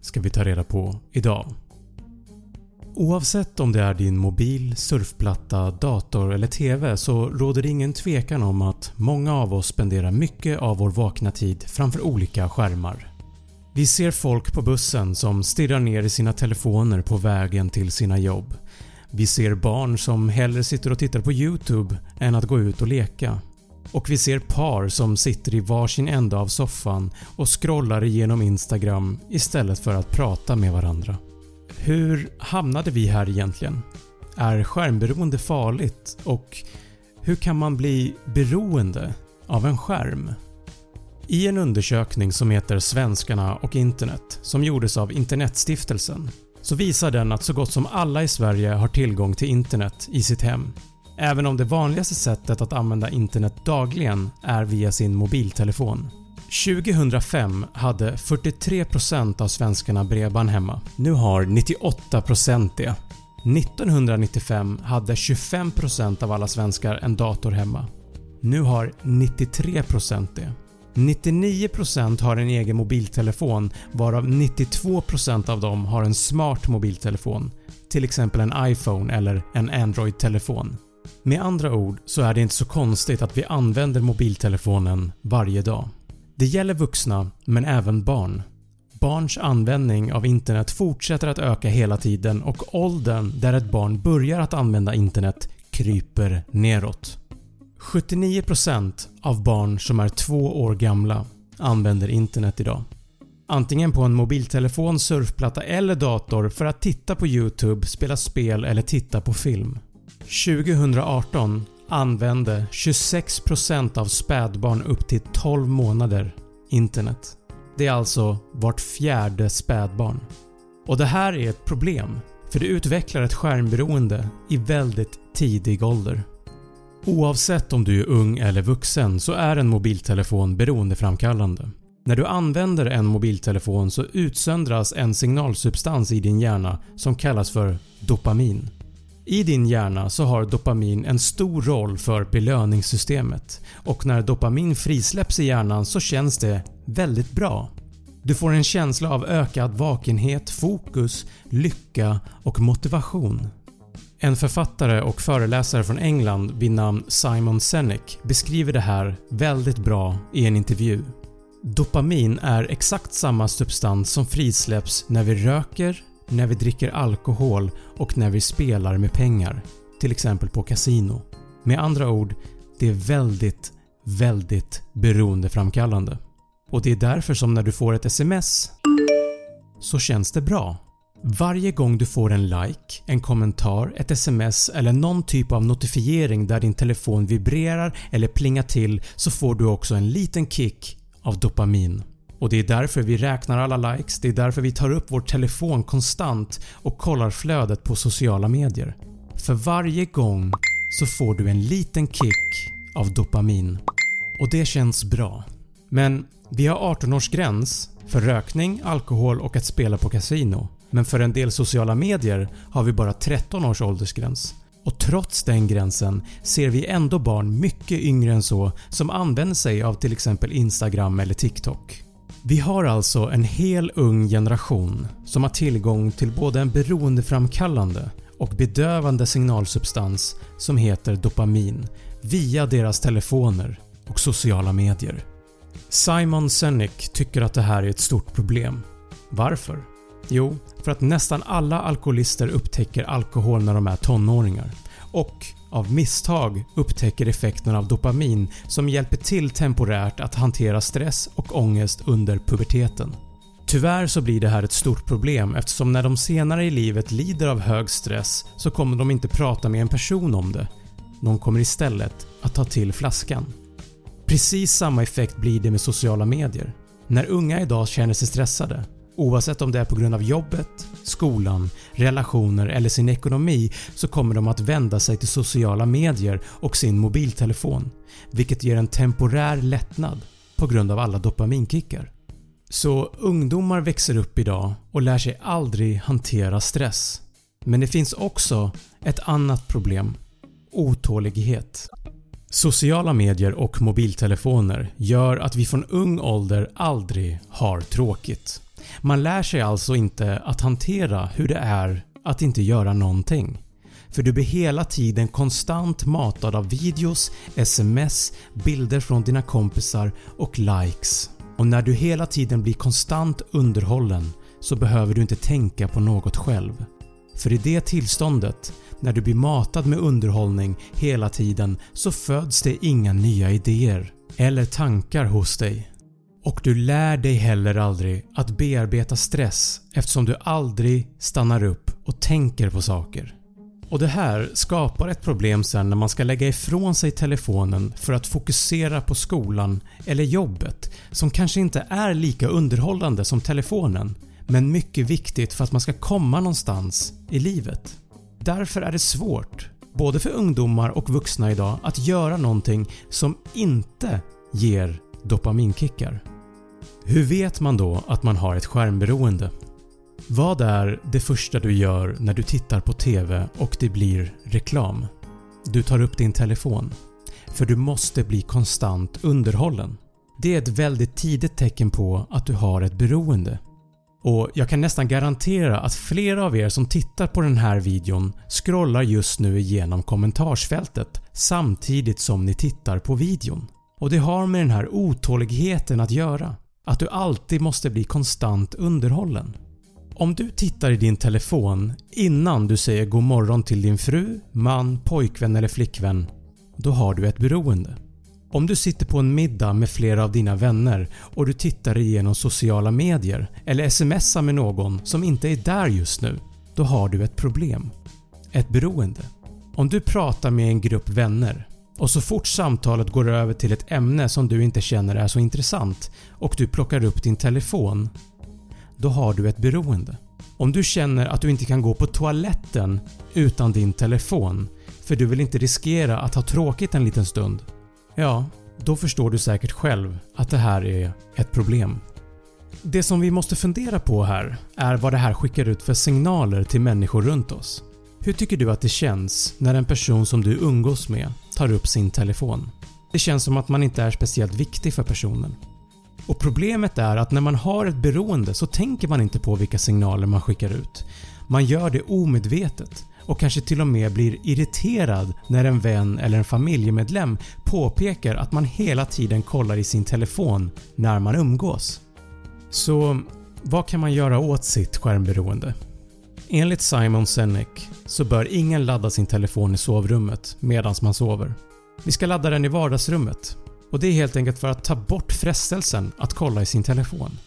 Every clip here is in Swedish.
ska vi ta reda på idag. Oavsett om det är din mobil, surfplatta, dator eller TV så råder det ingen tvekan om att många av oss spenderar mycket av vår vakna tid framför olika skärmar. Vi ser folk på bussen som stirrar ner i sina telefoner på vägen till sina jobb. Vi ser barn som hellre sitter och tittar på YouTube än att gå ut och leka. Och vi ser par som sitter i varsin ände av soffan och scrollar igenom Instagram istället för att prata med varandra. Hur hamnade vi här egentligen? Är skärmberoende farligt och hur kan man bli beroende av en skärm? I en undersökning som heter “Svenskarna och internet” som gjordes av Internetstiftelsen så visar den att så gott som alla i Sverige har tillgång till internet i sitt hem. Även om det vanligaste sättet att använda internet dagligen är via sin mobiltelefon. 2005 hade 43% av svenskarna bredband hemma. Nu har 98% det. 1995 hade 25% av alla svenskar en dator hemma. Nu har 93% det. 99% har en egen mobiltelefon varav 92% av dem har en smart mobiltelefon, till exempel en iPhone eller en Android-telefon. Med andra ord så är det inte så konstigt att vi använder mobiltelefonen varje dag. Det gäller vuxna men även barn. Barns användning av internet fortsätter att öka hela tiden och åldern där ett barn börjar att använda internet kryper neråt. 79% av barn som är 2 år gamla använder internet idag. Antingen på en mobiltelefon, surfplatta eller dator för att titta på YouTube, spela spel eller titta på film. 2018 använde 26% av spädbarn upp till 12 månader internet. Det är alltså vart fjärde spädbarn. Och det här är ett problem för det utvecklar ett skärmberoende i väldigt tidig ålder. Oavsett om du är ung eller vuxen så är en mobiltelefon beroendeframkallande. När du använder en mobiltelefon så utsöndras en signalsubstans i din hjärna som kallas för dopamin. I din hjärna så har dopamin en stor roll för belöningssystemet och när dopamin frisläpps i hjärnan så känns det väldigt bra. Du får en känsla av ökad vakenhet, fokus, lycka och motivation. En författare och föreläsare från England vid namn Simon Sinek beskriver det här väldigt bra i en intervju. Dopamin är exakt samma substans som frisläpps när vi röker, när vi dricker alkohol och när vi spelar med pengar, till exempel på kasino. Med andra ord, det är väldigt, väldigt beroendeframkallande. Och det är därför som när du får ett sms så känns det bra. Varje gång du får en like, en kommentar, ett sms eller någon typ av notifiering där din telefon vibrerar eller plingar till så får du också en liten kick av dopamin. Och det är därför vi räknar alla likes, det är därför vi tar upp vår telefon konstant och kollar flödet på sociala medier. För varje gång så får du en liten kick av dopamin och det känns bra. Men vi har 18-årsgräns för rökning, alkohol och att spela på kasino men för en del sociala medier har vi bara 13 års åldersgräns. Och trots den gränsen ser vi ändå barn mycket yngre än så som använder sig av till exempel Instagram eller TikTok. Vi har alltså en hel ung generation som har tillgång till både en beroendeframkallande och bedövande signalsubstans som heter dopamin via deras telefoner och sociala medier. Simon Sinek tycker att det här är ett stort problem. Varför? Jo, för att nästan alla alkoholister upptäcker alkohol när de är tonåringar och av misstag upptäcker effekten av dopamin som hjälper till temporärt att hantera stress och ångest under puberteten. Tyvärr så blir det här ett stort problem eftersom när de senare i livet lider av hög stress så kommer de inte prata med en person om det. De kommer istället att ta till flaskan. Precis samma effekt blir det med sociala medier. När unga idag känner sig stressade Oavsett om det är på grund av jobbet, skolan, relationer eller sin ekonomi så kommer de att vända sig till sociala medier och sin mobiltelefon vilket ger en temporär lättnad på grund av alla dopaminkickar. Så ungdomar växer upp idag och lär sig aldrig hantera stress. Men det finns också ett annat problem – otålighet. Sociala medier och mobiltelefoner gör att vi från ung ålder aldrig har tråkigt. Man lär sig alltså inte att hantera hur det är att inte göra någonting. För du blir hela tiden konstant matad av videos, sms, bilder från dina kompisar och likes. Och när du hela tiden blir konstant underhållen så behöver du inte tänka på något själv. För i det tillståndet, när du blir matad med underhållning hela tiden så föds det inga nya idéer eller tankar hos dig. Och du lär dig heller aldrig att bearbeta stress eftersom du aldrig stannar upp och tänker på saker. Och Det här skapar ett problem sen när man ska lägga ifrån sig telefonen för att fokusera på skolan eller jobbet som kanske inte är lika underhållande som telefonen men mycket viktigt för att man ska komma någonstans i livet. Därför är det svårt, både för ungdomar och vuxna idag, att göra någonting som inte ger dopaminkickar. Hur vet man då att man har ett skärmberoende? Vad är det första du gör när du tittar på TV och det blir reklam? Du tar upp din telefon. För du måste bli konstant underhållen. Det är ett väldigt tidigt tecken på att du har ett beroende. Och jag kan nästan garantera att flera av er som tittar på den här videon scrollar just nu igenom kommentarsfältet samtidigt som ni tittar på videon. Och det har med den här otåligheten att göra. Att du alltid måste bli konstant underhållen. Om du tittar i din telefon innan du säger god morgon till din fru, man, pojkvän eller flickvän, då har du ett beroende. Om du sitter på en middag med flera av dina vänner och du tittar igenom sociala medier eller smsar med någon som inte är där just nu, då har du ett problem. Ett beroende. Om du pratar med en grupp vänner och så fort samtalet går över till ett ämne som du inte känner är så intressant och du plockar upp din telefon då har du ett beroende. Om du känner att du inte kan gå på toaletten utan din telefon för du vill inte riskera att ha tråkigt en liten stund, ja, då förstår du säkert själv att det här är ett problem. Det som vi måste fundera på här är vad det här skickar ut för signaler till människor runt oss. Hur tycker du att det känns när en person som du umgås med tar upp sin telefon? Det känns som att man inte är speciellt viktig för personen. Och Problemet är att när man har ett beroende så tänker man inte på vilka signaler man skickar ut. Man gör det omedvetet och kanske till och med blir irriterad när en vän eller en familjemedlem påpekar att man hela tiden kollar i sin telefon när man umgås. Så vad kan man göra åt sitt skärmberoende? Enligt Simon Sinek så bör ingen ladda sin telefon i sovrummet medan man sover. Vi ska ladda den i vardagsrummet och Det är helt enkelt för att ta bort frestelsen att kolla i sin telefon.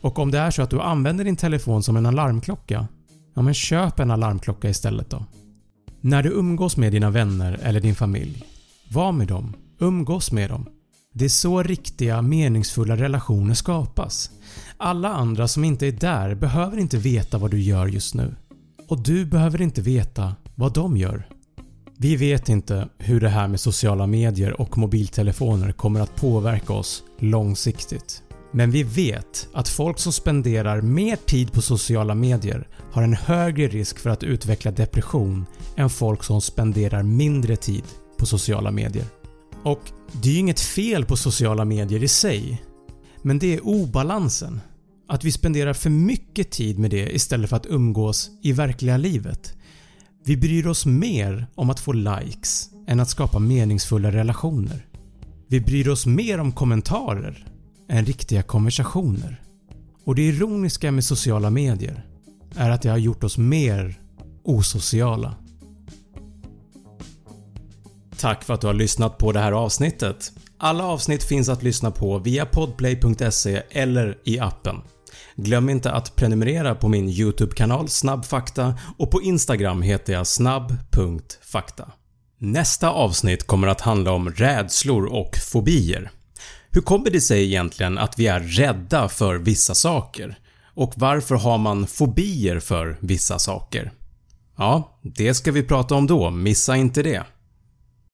Och om det är så att du använder din telefon som en alarmklocka, ja men köp en alarmklocka istället då. När du umgås med dina vänner eller din familj, var med dem, umgås med dem. Det är så riktiga meningsfulla relationer skapas. Alla andra som inte är där behöver inte veta vad du gör just nu. Och du behöver inte veta vad de gör. Vi vet inte hur det här med sociala medier och mobiltelefoner kommer att påverka oss långsiktigt. Men vi vet att folk som spenderar mer tid på sociala medier har en högre risk för att utveckla depression än folk som spenderar mindre tid på sociala medier. Och det är ju inget fel på sociala medier i sig, men det är obalansen. Att vi spenderar för mycket tid med det istället för att umgås i verkliga livet. Vi bryr oss mer om att få likes än att skapa meningsfulla relationer. Vi bryr oss mer om kommentarer än riktiga konversationer. Och det ironiska med sociala medier är att det har gjort oss mer osociala. Tack för att du har lyssnat på det här avsnittet. Alla avsnitt finns att lyssna på via podplay.se eller i appen. Glöm inte att prenumerera på min YouTube-kanal Snabbfakta och på Instagram heter jag snabb.fakta. Nästa avsnitt kommer att handla om rädslor och fobier. Hur kommer det sig egentligen att vi är rädda för vissa saker? Och varför har man fobier för vissa saker? Ja, det ska vi prata om då, missa inte det.